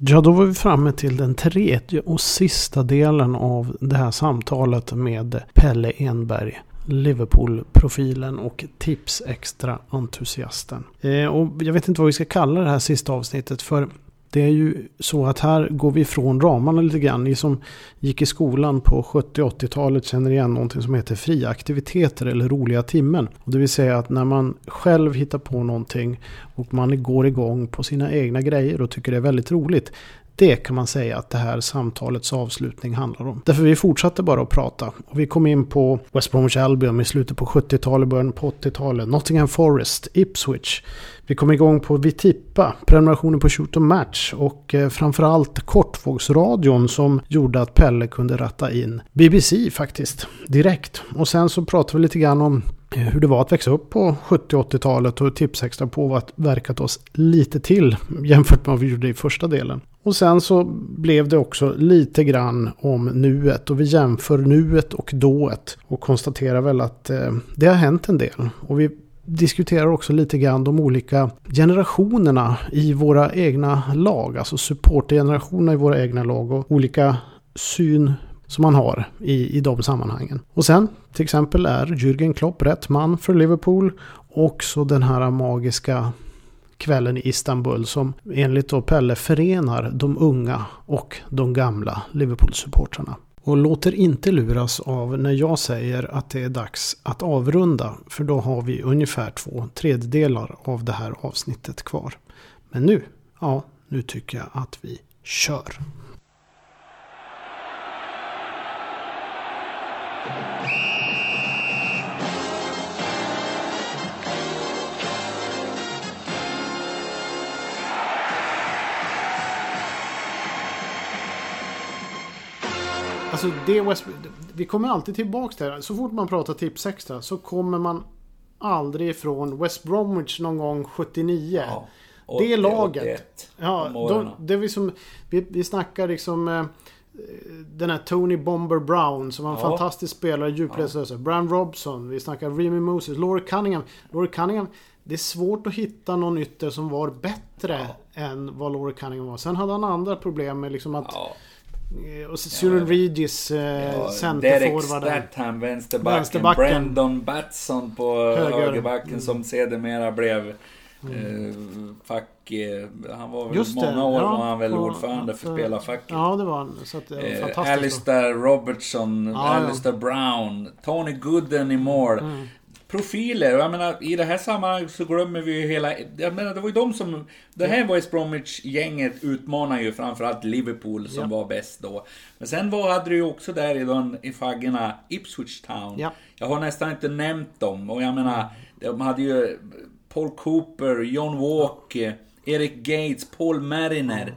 Ja, då var vi framme till den tredje och sista delen av det här samtalet med Pelle Enberg. Liverpool-profilen och tips extra-entusiasten. Eh, och jag vet inte vad vi ska kalla det här sista avsnittet för det är ju så att här går vi ifrån ramarna lite grann. Ni som gick i skolan på 70 80-talet känner igen någonting som heter fria aktiviteter eller roliga timmen. Och det vill säga att när man själv hittar på någonting och man går igång på sina egna grejer och tycker det är väldigt roligt. Det kan man säga att det här samtalets avslutning handlar om. Därför vi fortsatte bara att prata. Och vi kom in på West Bromwich Albion i slutet på 70-talet, början på 80-talet. Nottingham Forest, Ipswich. Vi kom igång på Vitippa, prenumerationen på Shoot Match och eh, framförallt kortvågsradion som gjorde att Pelle kunde ratta in BBC faktiskt direkt. Och sen så pratade vi lite grann om eh, hur det var att växa upp på 70-80-talet och Tipsextra påverkat oss lite till jämfört med vad vi gjorde i första delen. Och sen så blev det också lite grann om nuet och vi jämför nuet och dået och konstaterar väl att eh, det har hänt en del. Och vi diskuterar också lite grann de olika generationerna i våra egna lag, alltså supportergenerationerna i våra egna lag och olika syn som man har i, i de sammanhangen. Och sen till exempel är Jürgen Klopp rätt man för Liverpool. Också den här magiska kvällen i Istanbul som enligt då Pelle förenar de unga och de gamla Liverpool-supportrarna. Och låter inte luras av när jag säger att det är dags att avrunda. För då har vi ungefär två tredjedelar av det här avsnittet kvar. Men nu, ja, nu tycker jag att vi kör. Alltså det West, vi kommer alltid tillbaka till det Så fort man pratar tips extra så kommer man aldrig ifrån West Bromwich någon gång 79. Ja, 80, det laget. 81, ja, de, det vi, som, vi, vi snackar liksom eh, den här Tony Bomber Brown som var en ja. fantastisk spelare, djupledslös. Ja. Bram Robson, vi snackar Remy Moses, Laurie Cunningham. Laurie Cunningham, det är svårt att hitta någon ytter som var bättre ja. än vad Laurie Cunningham var. Sen hade han andra problem med liksom att och Cyril ja, Regis eh, ja, centerforward. Derek Statham, vänsterbacken. vänsterbacken. Brandon Batson på Höger. högerbacken mm. som sedermera blev mm. eh, fack... Eh, han var väl Just många det. år ja, var han väl ordförande för spelarfacket. Ja, det var han. Så att, eh, Alistair Robertson, ja, Alistair Brown, Tony Gooden i mål. Mm profiler. Jag menar, i det här sammanhanget så glömmer vi ju hela... Jag menar, det var ju de som... Det här West Bromwich-gänget utmanar ju framförallt Liverpool som ja. var bäst då. Men sen var, hade du ju också där i, de, i faggorna Ipswich Town. Ja. Jag har nästan inte nämnt dem. Och jag menar, de hade ju Paul Cooper, John Walker. Eric Gates, Paul Mariner.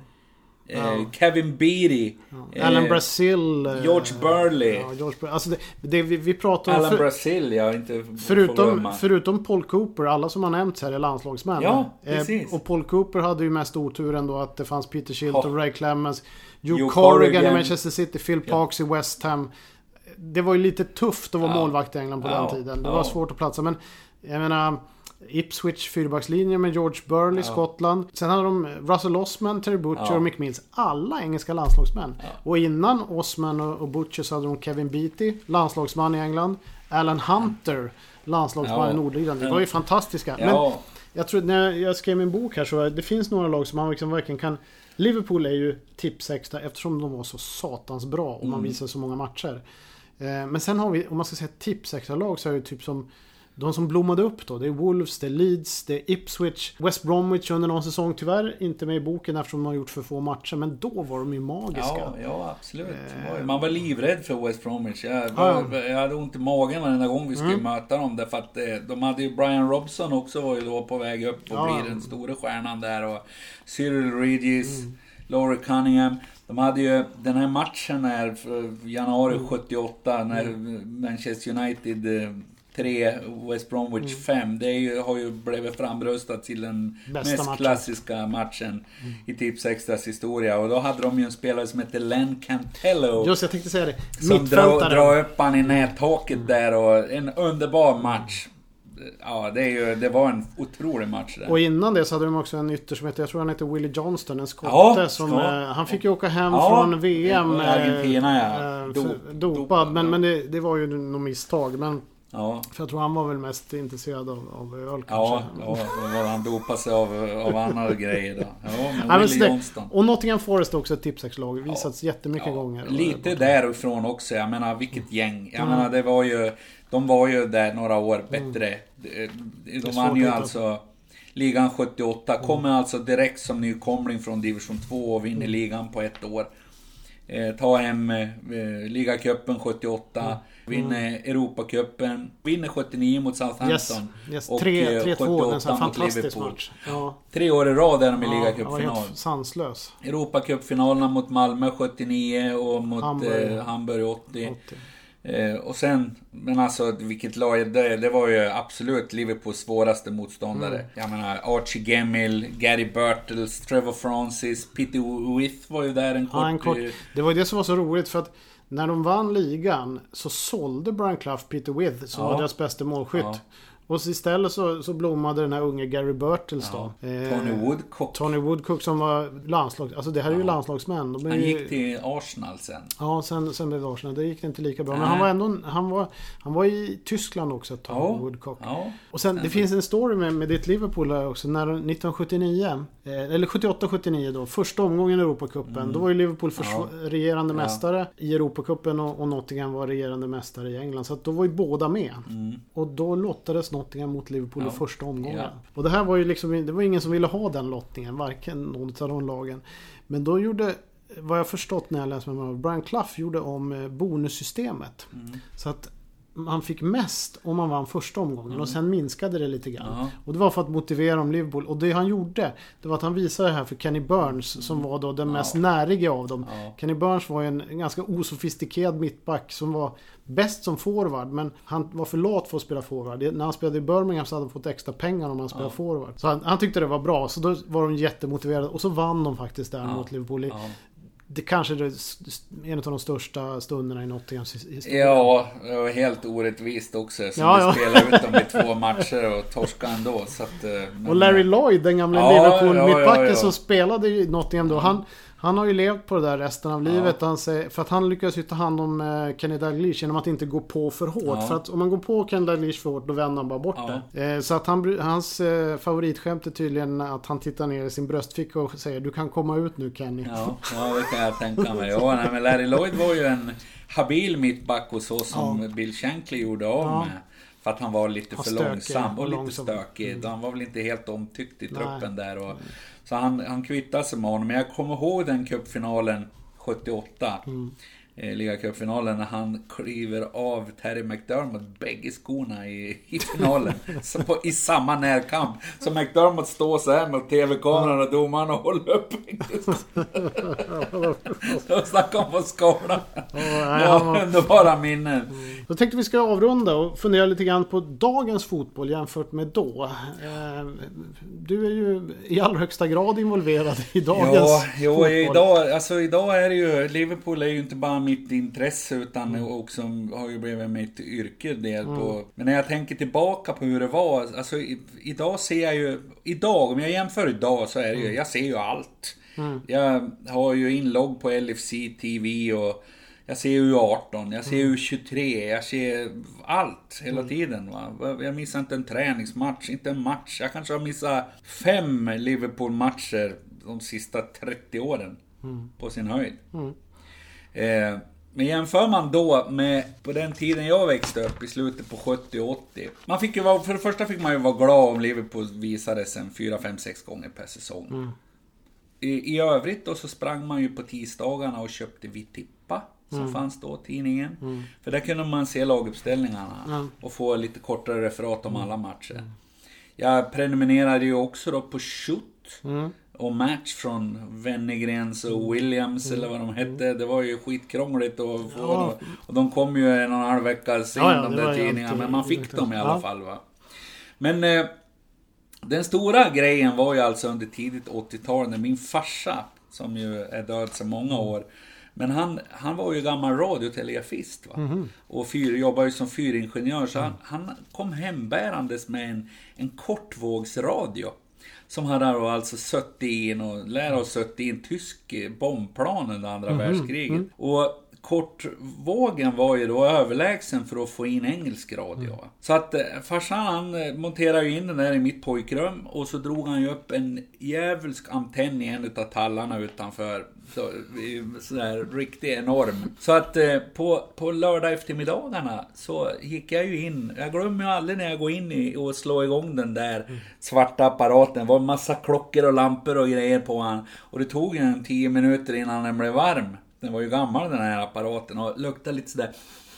Ja. Eh, Kevin Beatty. Ja. Alan eh, Brazil. Eh, George Burley. Ja, George Burley. Alltså det, det vi, vi pratar om... Alan för, Brazil, ja. Inte förutom, förutom Paul Cooper, alla som har nämnts här är landslagsmän. Ja, precis. och Paul Cooper hade ju mest otur ändå att det fanns Peter Shilton, Ray Clemens, Joe Corrigan i Manchester City, Phil Parks i West Ham. Det var ju lite tufft att vara målvakt i England på den tiden. Det var svårt att platsa. Men jag menar... Ipswich fyrbackslinje med George Burley, ja. Skottland. Sen hade de Russell Osman, Terry Butcher ja. och Mick Mills. Alla engelska landslagsmän. Ja. Och innan Osman och Butcher så hade de Kevin Beattie, landslagsman i England. Alan Hunter, landslagsman i Nordirland. Det var ju fantastiska. Men jag tror när jag skrev min bok här så det finns några lag som man liksom verkligen kan Liverpool är ju tips extra eftersom de var så satans bra och man mm. visar så många matcher. Eh, men sen har vi, om man ska säga tips extra lag så är det typ som de som blommade upp då, det är Wolves, det är Leeds, det är Ipswich, West Bromwich under någon säsong. Tyvärr inte med i boken eftersom de har gjort för få matcher, men då var de ju magiska. Ja, ja absolut. Eh, Man var livrädd för West Bromwich. Jag, var, jag hade ont i magen varenda gång vi skulle mm. möta dem. Därför att eh, de hade ju Brian Robson också var ju då på väg upp och ja. bli den stora stjärnan där. Och Cyril Regis, mm. Laurie Cunningham. De hade ju den här matchen här januari mm. 78 när mm. Manchester United eh, 3, West Bromwich 5. Mm. Det ju, har ju blivit framröstat till den Bästa mest matchen. klassiska matchen mm. i Tips Extras historia. Och då hade de ju en spelare som hette Len Cantello. Just jag tänkte säga det. Som drar dra upp han i nättaket där och en underbar match. Ja, det, är ju, det var en otrolig match där. Och innan det så hade de också en ytter som heter, jag tror han heter Willie Johnston, en skotte Ja, som... ja. eh, han fick ju åka hem Ja, från VM. eh, Argentina, ja. eh, Dop- för- dopad, dopad. Men, men det, det var ju något misstag. Men Ja, för jag tror han var väl mest intresserad av, av öl kanske. ja, ja då var han dopade sig av, av andra grejer då. Ja, men Ja, men Willie det- Johnston. Och Nottingham Forest är också ett tipsexlag. Visats jättemycket Ja, gånger. Lite därifrån också. Jag menar vilket gäng. Jag Mm. menar det var ju... De var ju där några år bättre. De, de vann ju alltså ligan 78. Kommer alltså direkt som nykomling från division 2 och vinner ligan på ett år. Eh, ta hem eh, ligacupen 78. Vinner Europacupen. Vinner 79 mot Southampton. Yes, yes. Och, 3 eh, 3-2. En 78 sån mot Liverpool. Ja, Tre år i rad är de i ja, ligacupfinal. helt sanslös. Europacupfinalerna mot Malmö 79 och mot. Hamburg, eh, Hamburg 80. 80. Eh, och sen, men alltså vilket lag, det, det var ju absolut Liverpools svåraste motståndare. Mm. Jag menar Archie Gemmill, Gary Birtles, Trevor Francis, Peter With var ju där en kort... Ja, en kort. Det var ju det som var så roligt för att när de vann ligan så sålde Brian Clough Peter With som Ja. var deras bästa målskytt. Ja. Och så istället så, så blommade den här unge Gary Birtles ja, då. Eh, Tony Woodcock. Tony Woodcock som var landslag... Alltså det här är ju landslagsmän. De är Han ju, gick till Arsenal sen. Ja, sen, sen blev det Arsenal. Det gick det inte lika bra. Men Nej. han var ändå... Han var, han var i Tyskland också tag, Ja. Woodcock. Ja. Och sen, det finns en story med, med ditt Liverpool här också. När 1979, eh, eller 78-79 då, första omgången i Europacupen. Då var ju Liverpool regerande Mm. Ja. mästare i Europacupen och, och Nottingham var regerande mästare i England. Så att då var ju båda med. Och då lottades Nottingham mot Liverpool. Ja. i första omgången. Ja. Och det här var ju liksom, det var ingen som ville ha den lottningen, varken någon av de lagen. Men då gjorde, vad jag förstått när jag läste med mig, Brian Clough gjorde om eh, bonussystemet. Mm. Så att man fick mest om man vann första omgången och sen minskade det lite grann. Ja. Och det var för att motivera om Liverpool. Och det han gjorde, det var att han visade det här för Kenny Burns som var då den mest näriga av dem. Ja. Kenny Burns var en, en ganska osofistikerad mittback som var bäst som forward men han var för lat för att spela forward. Det- När han spelade i Birmingham så hade han fått extra pengar om han spelade forward. Så han, han tyckte det var bra, så då var de jättemotiverade. Och så vann de faktiskt där Ja. mot Liverpool. i- Ja. Det kanske är en av de största stunderna i Nottinghams his- historia. Ja, det var helt orättvist också. Som Ja, vi ja. spelade ut dem i två matcher och torskade ändå. Så att, eh, men- Och Larry Lloyd, den gamla Ja, Liverpool-mittbacken ja, ja. som spelade i Nottingham då. Han, han har ju levt på det där resten av livet. Han säger, för att han lyckades ju ta hand om eh, Kenny Dalglish genom att inte gå på för hårt. Ja. För att om man går på Kenny Dalglish för hårt då vänder han bara bort Ja. det. Eh, så att han, hans eh, favoritskämt är tydligen att han tittar ner i sin bröstficka och säger Du kan komma ut nu Kenny. Ja, ja, det kan jag tänka mig. Ja, nej, men Larry Lloyd var ju en habil mittback och så som Bill Shankly gjorde av Ja. med. För att han var lite för stökig långsam och lite långsam. Mm. stökig. Han var väl inte helt omtyckt i Nej. truppen där. Och, så han, han kvittade sig med honom. Men jag kommer ihåg den cupfinalen 78. Mm. Eh, Ligacupfinalen när han kliver av Terry McDermott bägge skorna i, i finalen. så på, I samma närkamp. Så McDermott står så här med TV-kameran och domaren och håller upp. Snacka om att skala. underbara minnen. Då tänkte vi ska avrunda och fundera lite grann på dagens fotboll jämfört med då. Eh, Du är ju i allra högsta grad involverad i dagens Ja, jo, fotboll. idag, alltså idag är det ju, Liverpool är ju inte bara mitt intresse utan också har ju blivit mitt yrke del på. Men när jag tänker tillbaka på hur det var, alltså idag ser jag ju, idag, om jag jämför idag så är det ju, jag ser ju allt. Jag har ju inlogg på LFC TV och jag ser U18, jag ser U23, jag ser allt hela tiden. Va? Jag missar inte en träningsmatch, inte en match. Jag kanske har missat fem Liverpool-matcher de sista 30 åren. På sin höjd. Eh, men jämför man då med på den tiden jag växte upp i slutet på 70 och 80. Man fick ju vara, för det första fick man ju vara glad om Liverpool visades en 4, 5, 6 gånger per säsong. I, I övrigt då så sprang man ju på tisdagarna och köpte Vi Som fanns då, tidningen. För där kunde man se laguppställningarna. Och få lite kortare referat om alla matcher. Jag prenumererade ju också då på Shoot. Och Match från Wennergrens och Williams eller vad de hette. Det var ju skitkrångligt att få. Ja. Och de kom ju en och en halv vecka sen Ja, ja, de där tidningarna. Men man fick dem i alla fall va. Men eh, den stora grejen var ju alltså under tidigt 80-tal när min farsa, som ju är död sedan många år, Men han, han var ju gammal radiotelegrafist va? Mm. och fyr, jobbade ju som fyringenjör. Så han, han kom hembärandes med en, en kortvågsradio. Som hade då alltså suttit in och lär oss suttit in tysk bombplan under andra mm. världskriget. Och kortvågen var ju då överlägsen för att få in engelsk radio. Mm. Så att eh, farsan han eh, monterade ju in den där i mitt pojkrum och så drog han ju upp en djävulsk antenn i en utav tallarna utanför. Så, sådär riktigt enorm. Så att eh, på, på lördag eftermiddagarna så gick jag ju in. Jag glömmer ju aldrig när jag går in i och slår igång den där mm. svarta apparaten. Det var en massa klockor och lampor och grejer på han. Och det tog ju en tio minuter innan den blev varm. Den var ju gammal den här apparaten och luktade lite sådär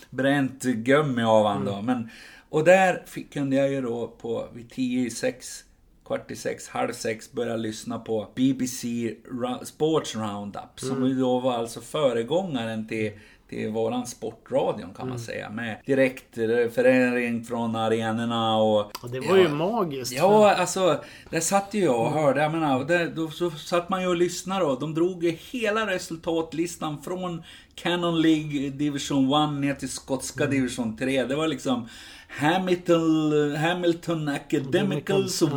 bränt gummi av han då. Mm. Men, och där fick, kunde jag ju då på vid tio i sex, kvart i sex, halv sex börja lyssna på BBC Sports Roundup. Som mm. då var alltså föregångaren till till våran sportradion kan man mm. säga. Med direktreferering från arenorna och... och det var ja, ju magiskt. Ja, alltså. Där satt ju jag och hörde. Jag menar, där, då så satt man ju och lyssnade och de drog ju hela resultatlistan från Canon League Division 1 ner till skotska mm. Division 3. Det var liksom Hamilton, Hamilton Academicals 1,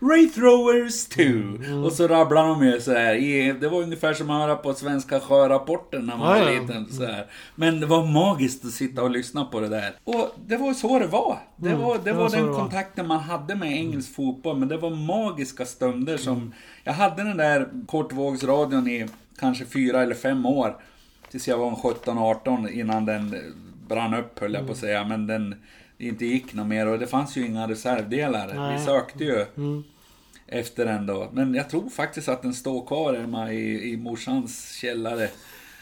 Ray Throwers 2. Mm. Och så rabblar de ju så här. Det var ungefär som att höra på Svenska sjörapporten när man var liten. Så här. Men det var magiskt att sitta och lyssna på det där. Och det var så det var. Det mm. var, det, var, den kontakten man hade med engelsk fotboll. Men det var magiska stunder som... Mm. Jag hade den där kortvågsradion i kanske fyra eller fem år. Tills jag var 17-18 innan den brann upp höll jag på att säga. Men den inte gick något mer och det fanns ju inga reservdelar. Nej. Vi sökte ju mm. efter den då. Men jag tror faktiskt att den står kvar hemma i, i morsans källare.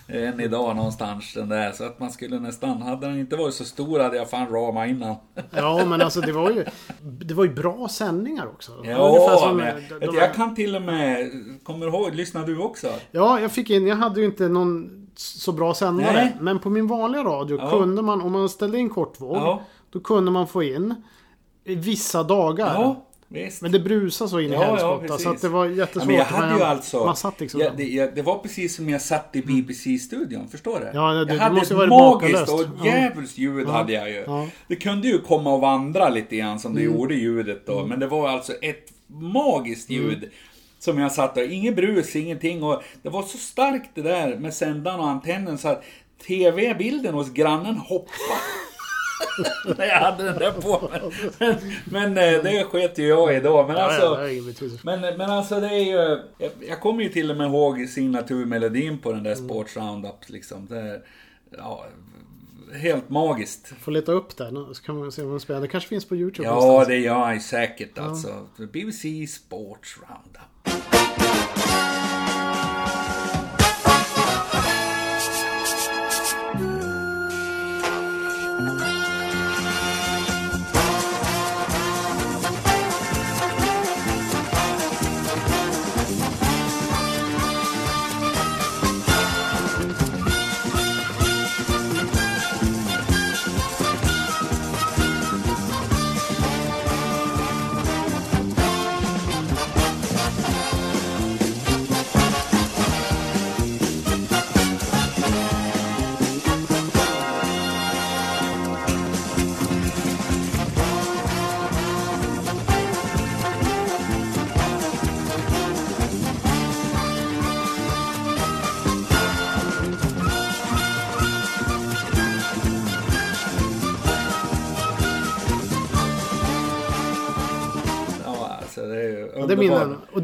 Än idag någonstans den där. Så att man skulle nästan, hade den inte varit så stor hade jag fan ramat innan. Ja men alltså det var ju, det var ju bra sändningar också. Ja, som, men, jag, de, jag kan till och med, kommer du ihåg, lyssnade du också? Ja, jag fick in, jag hade ju inte någon så bra sändare. Nej. Men på min vanliga radio ja. kunde man, om man ställde in kortvåg. Ja. Då kunde man få in vissa dagar. Ja. Men det brusade så in i ja, helskotta så att det var jättesvårt. Men jag hade ju alltså... Man satt liksom ja, det, det, var precis som jag satt i BBC-studion, förstår du? Ja, det, jag hade måste ett magiskt och djävulskt ljud hade jag ju. Det kunde ju komma och vandra lite grann som det mm. gjorde ljudet då. Mm. Men det var alltså ett magiskt mm. ljud. Mm. Som jag satt där. Inget brus, ingenting. Och det var så starkt det där med sändaren och antennen så att TV-bilden hos grannen hoppade. när jag hade den där på mig. Men, men eh, det sket ju jag i då. Men alltså, men, men alltså det är ju... Jag, jag kommer ju till och med ihåg signaturmelodin på den där mm. Sports Roundup liksom. Det, ja, helt magiskt. Får leta upp den så kan man se vad den spelar. Det kanske finns på YouTube Ja, någonstans. det gör jag säkert ja. alltså. BBC Sports Roundup.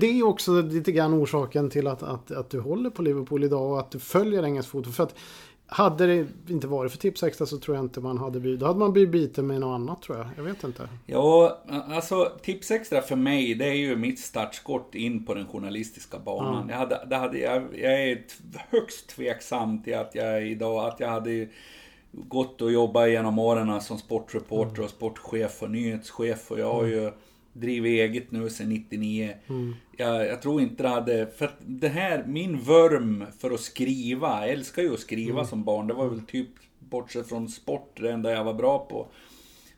Det är också lite grann orsaken till att, att, att du håller på Liverpool idag och att du följer engelsk fotboll. För att hade det inte varit för Tips Extra så tror jag inte man hade blivit... Då hade man blivit biten med något annat tror jag. Jag vet inte. Ja, alltså Tips Extra för mig det är ju mitt startskott in på den journalistiska banan. Ja. Jag, hade, det hade, jag, jag är högst tveksam till att jag idag, att jag hade gått och jobbat genom åren som sportreporter mm. och sportchef och nyhetschef och jag har ju drivit eget nu sedan 99. Mm. Jag, jag, tror inte det hade... För det här, min vurm för att skriva, jag älskar ju att skriva mm. som barn. Det var väl typ, bortsett från sport, det enda jag var bra på.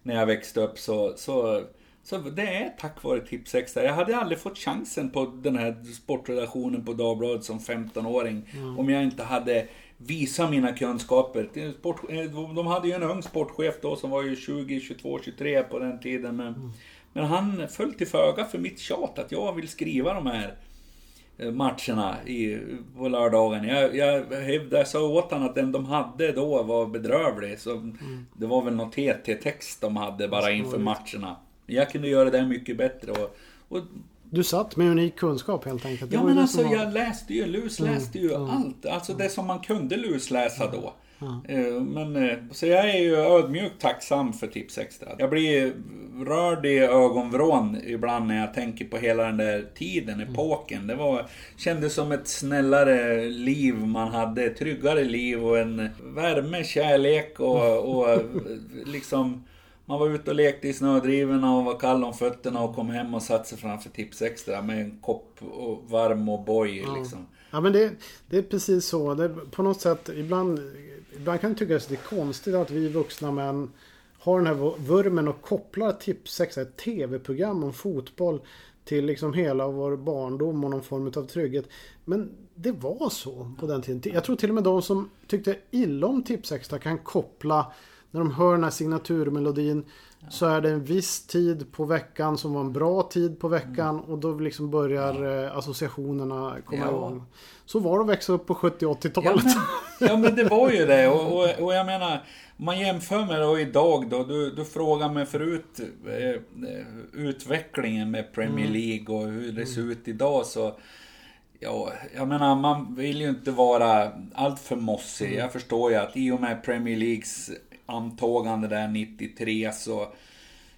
När jag växte upp så, så Så det är tack vare Tips Extra. Jag hade aldrig fått chansen på den här sportredaktionen på Dagbladet som 15-åring. Mm. Om jag inte hade visat mina kunskaper. Sport, eh, de hade ju en ung sportchef då som var ju 20, 22, 23 på den tiden. Men, mm. Men han föll till föga för mitt tjat att jag vill skriva de här eh, matcherna i, på lördagen. Jag, jag, jag sa åt honom att den de hade då var bedrövlig. Så mm. Det var väl någon TT-text de hade bara inför matcherna. Jag kunde göra det mycket bättre. Och, och du satt med unik kunskap helt enkelt. ja men alltså var... jag läste ju, lusläste ju mm, allt. Alltså det som man kunde lusläsa då. Mm. Men, eh, så jag är ju ödmjukt tacksam för Tips Extra. Jag blir rörd i ögonvrån ibland när jag tänker på hela den där tiden, mm. epoken. Det var, kändes som ett snällare liv man hade, tryggare liv och en värme, kärlek och, och liksom man var ute och lekte i snödrivorna och var kall om fötterna och kom hem och satte sig framför Tips Extra med en kopp och varm och boy ja. liksom. Ja men det, det är precis så. Det, på något sätt ibland, ibland kan det tyckas det är konstigt att vi vuxna män har den här vurmen och kopplar Tipsextra, ett tv-program om fotboll till liksom hela vår barndom och någon form av trygghet. Men det var så på den tiden. Jag tror till och med de som tyckte illa om Tipsextra kan koppla när de hör den här signaturmelodin ja. så är det en viss tid på veckan som var en bra tid på veckan mm. och då liksom börjar ja. Eh, associationerna komma ja. igång. Så var det att växa upp på 70 80-talet. Ja, ja, men det var ju det och, och, och jag menar man jämför med då idag då, du, du frågade mig förut eh, utvecklingen med Premier mm. League och hur det ser mm. ut idag så Ja, jag menar man vill ju inte vara alltför mossig. Mm. Jag förstår ju att i och med Premier Leagues antagande där 93 så,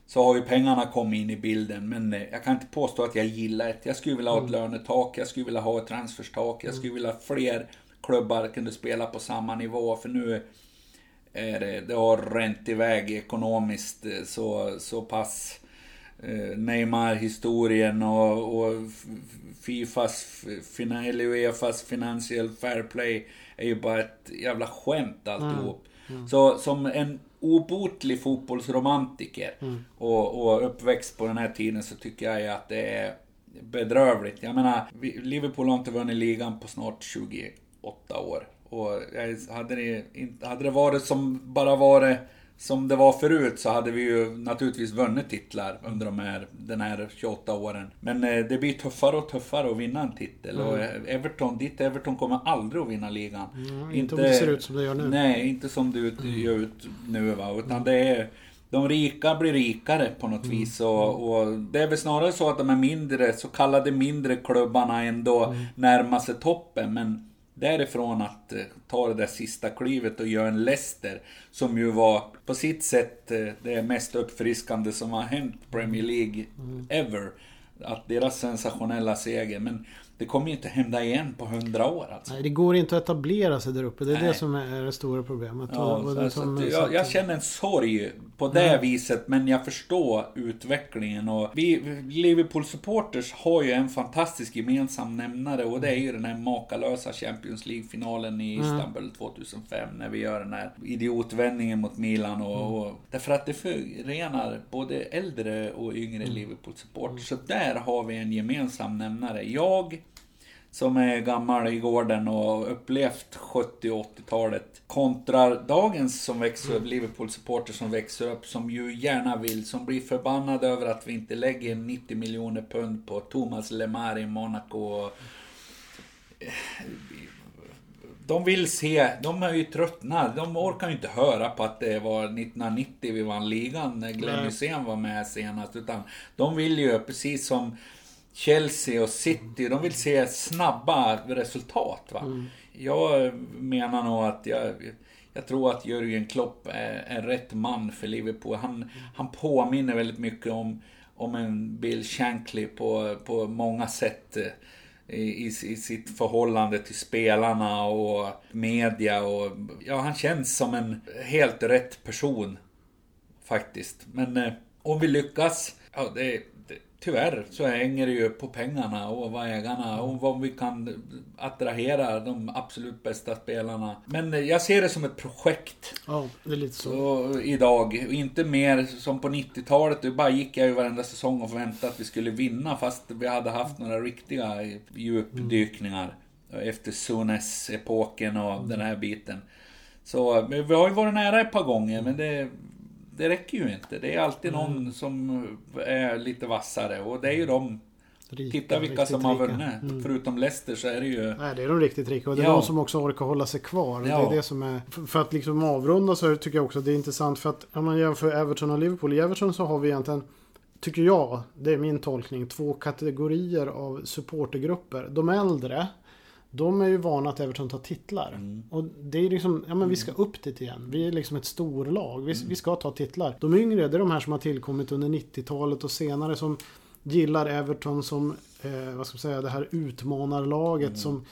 så har ju pengarna kommit in i bilden. Men eh, jag kan inte påstå att jag gillar det. Jag skulle vilja ha ett mm. lönetak, jag skulle vilja ha ett transferstak, jag skulle vilja ha fler klubbar kunde spela på samma nivå. För nu är det, det har ränt iväg ekonomiskt eh, så, så pass. Eh, Neymar-historien och, och Fifas, eller Uefas Financial Fair Play är ju bara ett jävla skämt alltihop. Mm. Mm. Så som en obotlig fotbollsromantiker mm. och, och uppväxt på den här tiden så tycker jag att det är bedrövligt. Jag menar, Liverpool har inte vunnit ligan på snart 28 år. Och hade det, hade det varit som bara varit som det var förut så hade vi ju naturligtvis vunnit titlar under de här, den här 28 åren. Men eh, det blir tuffare och tuffare att vinna en titel. Mm. Och Everton, ditt Everton kommer aldrig att vinna ligan. Mm, inte, inte om det ser ut som det gör nu. Nej, inte som det mm. gör ut nu va. Utan det är de rika blir rikare på något mm. vis. Och, och, det är väl snarare så att de är mindre, så kallade mindre klubbarna ändå mm. närmar sig toppen. Men därifrån att eh, ta det där sista klivet och göra en Leicester som ju var på sitt sätt eh, det mest uppfriskande som har hänt Premier League mm. ever. Att deras sensationella seger. Men det kommer ju inte hända igen på hundra år. Alltså. Nej, det går inte att etablera sig där uppe. Det är Nej. det som är det stora problemet. Ja, så, som, så jag, jag, känner en sorg på det mm. viset. Men jag förstår utvecklingen. Och vi Liverpool supporters har ju en fantastisk gemensam nämnare. Och det är ju den här makalösa Champions League-finalen i mm. Istanbul 2005. När vi gör den här idiotvändningen mot Milan. Och, mm. och därför att det förenar både äldre och yngre mm. Liverpool supporters. Så där har vi en gemensam nämnare. Jag som är gammal i gården och upplevt 70 och 80-talet kontra dagens som växer upp, mm. Liverpool-supporter som växer upp som ju gärna vill, som blir förbannade över att vi inte lägger 90 miljoner pund på Thomas Lemar i Monaco. De vill se, de är ju tröttna, de orkar ju inte höra på att det var 1990 vi vann ligan när Glenn Hysén var med senast. Utan de vill ju, precis som Chelsea och City, de vill se snabba resultat. Va? Mm. Jag menar nog att jag, jag tror att Jörgen Klopp är, är rätt man för Liverpool. Han, han påminner väldigt mycket om, om en Bill Shankly på, på många sätt. Eh, I, i, sitt förhållande till spelarna och media och... Ja, han känns som en helt rätt person. Faktiskt. Men eh, om vi lyckas... Ja, det tyvärr så hänger det ju på pengarna och vad ägarna och vad vi kan attrahera de absolut bästa spelarna. Men jag ser det som ett projekt. Ja, det är lite så. så idag. Inte mer som på 90-talet. Då bara gick jag ju varenda säsong och förväntade att vi skulle vinna fast vi hade haft några riktiga djupdykningar. Mm. Efter Sunes-epoken och mm. den här biten. Så vi har ju varit nära ett par gånger men det det räcker ju inte. Det är alltid mm. någon som är lite vassare och det är ju de Rika, Titta vilka som har vunnit. Mm. Förutom Leicester så är det ju... Nej, det är de riktigt rika. Och det är ja. de som också orkar hålla sig kvar. Ja. Det är det som är... För att liksom avrunda så tycker jag också att det är intressant. För att om man jämför Everton och Liverpool. I Everton så har vi egentligen, tycker jag, det är min tolkning, två kategorier av supportergrupper. De äldre de är ju vana att Everton tar titlar. Mm. Och det är liksom, ja men vi ska mm. upp dit igen. Vi är liksom ett storlag. Vi, mm. vi ska ta titlar. De yngre, det är de här som har tillkommit under 90-talet och senare som gillar Everton som, eh, vad ska man säga, det här utmanarlaget mm. som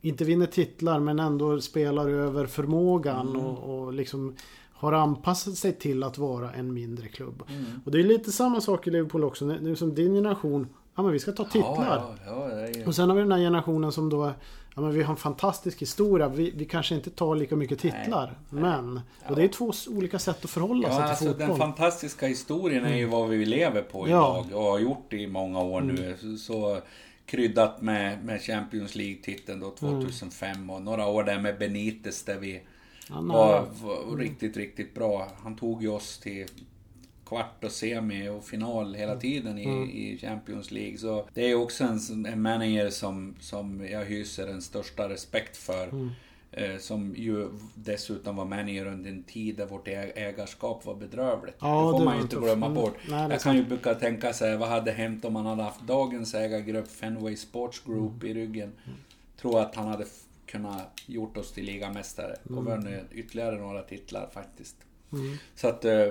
inte vinner titlar men ändå spelar över förmågan mm. och, och liksom har anpassat sig till att vara en mindre klubb. Mm. Och det är lite samma sak i Liverpool också. Som din generation, ja men vi ska ta titlar. Ja, ja, ja, och sen har vi den här generationen som då Ja, men vi har en fantastisk historia. Vi, vi kanske inte tar lika mycket titlar. Nej, men, och det är två olika sätt att förhålla sig till alltså, fotboll. Den fantastiska historien är ju mm. vad vi lever på idag och har gjort i många år mm. nu. Så, kryddat med, med Champions League-titeln då 2005 mm. och några år där med Benitez där vi var, var riktigt, riktigt bra. Han tog ju oss till kvart och semi och final hela mm. tiden i, mm. i Champions League. Så det är också en, en manager som, som jag hyser den största respekt för. Mm. Eh, som ju dessutom var manager under en tid där vårt ägarskap var bedrövligt. Ja, det får det man ju inte glömma bort. Nej, jag kan ju brukar tänka sig, vad hade hänt om man hade haft dagens ägargrupp, Fenway Sports Group, mm. i ryggen? Mm. Tror att han hade kunnat gjort oss till ligamästare och mm. vunnit ytterligare några titlar faktiskt. Mm. Så att, eh,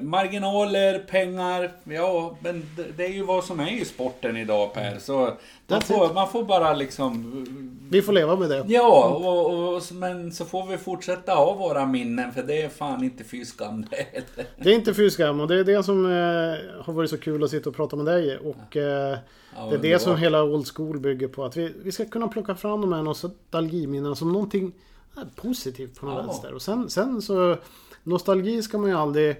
marginaler, pengar, ja, men det är ju vad som är i sporten idag Per. Så man får, man får bara liksom... Vi får leva med det. Ja, och, och, men så får vi fortsätta ha våra minnen för det är fan inte fy skam det Det är inte fy skam och det är det som eh, har varit så kul att sitta och prata med dig. Och eh, ja, det är det som hela Old School bygger på. Att vi, vi ska kunna plocka fram de här nostalgiminnena som någonting positivt på något ja. vänster. Och sen, sen så nostalgi ska man ju aldrig eh,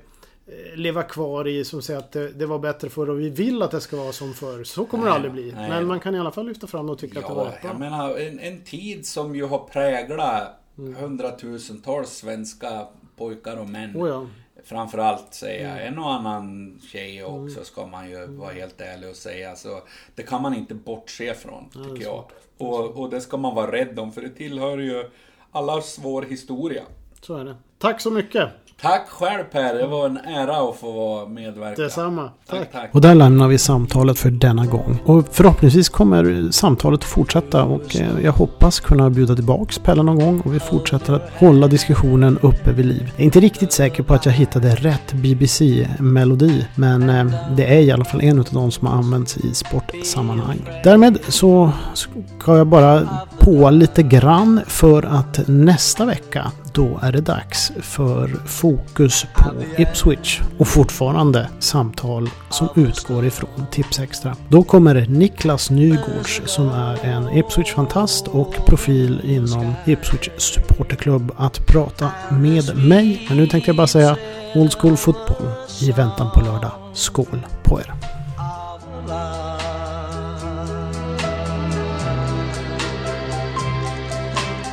leva kvar i som säger att det, det, var bättre förr och vi vill att det ska vara som förr. Så kommer nej, det aldrig bli. Nej. Men man kan i alla fall lyfta fram och tycka ja, att det var rätt bra. Jag menar, en, en tid som ju har präglat mm. hundratusentals svenska pojkar och män. Oh ja. Framförallt säger jag. Mm. En och annan tjej också mm. ska man ju mm. vara helt ärlig och säga. Så det kan man inte bortse från, tycker ja, jag. Och, och det ska man vara rädd om, för det tillhör ju allas vår historia. Så är det. Tack så mycket. Tack själv Per, det var en ära att få medverka. Detsamma. Tack. tack, tack. Och där lämnar vi samtalet för denna gång. Och förhoppningsvis kommer samtalet fortsätta och eh, jag hoppas kunna bjuda tillbaks Pelle någon gång och vi fortsätter att hålla diskussionen uppe vid liv. Jag är inte riktigt säker på att jag hittade rätt BBC-melodi men eh, det är i alla fall en av de som har använts i sportsammanhang. Därmed så ska jag bara på lite grann för att nästa vecka då är det dags för fokus på Ipswich och fortfarande samtal som utgår ifrån Tipsextra. Då kommer Niklas Nygårds som är en Ipswich-fantast och profil inom Ipswich Supporterklubb att prata med mig. Men nu tänkte jag bara säga Old School Football i väntan på lördag. Skål på er!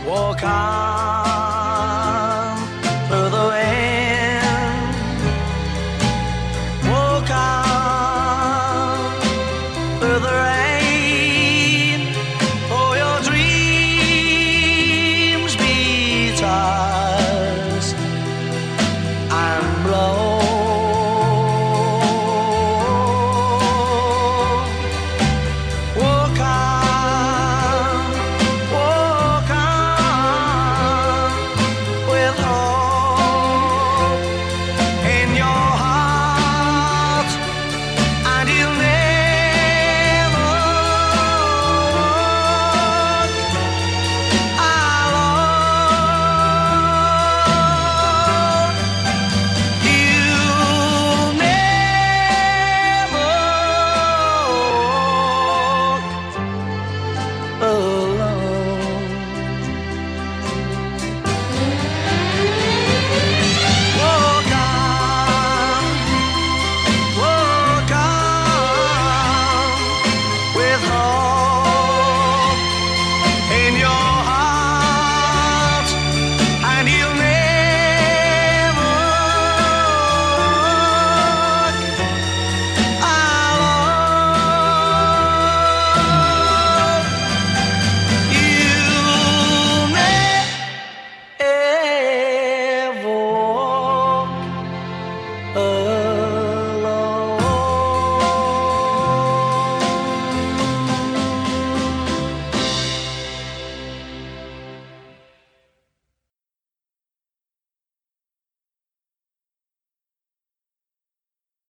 Walk on.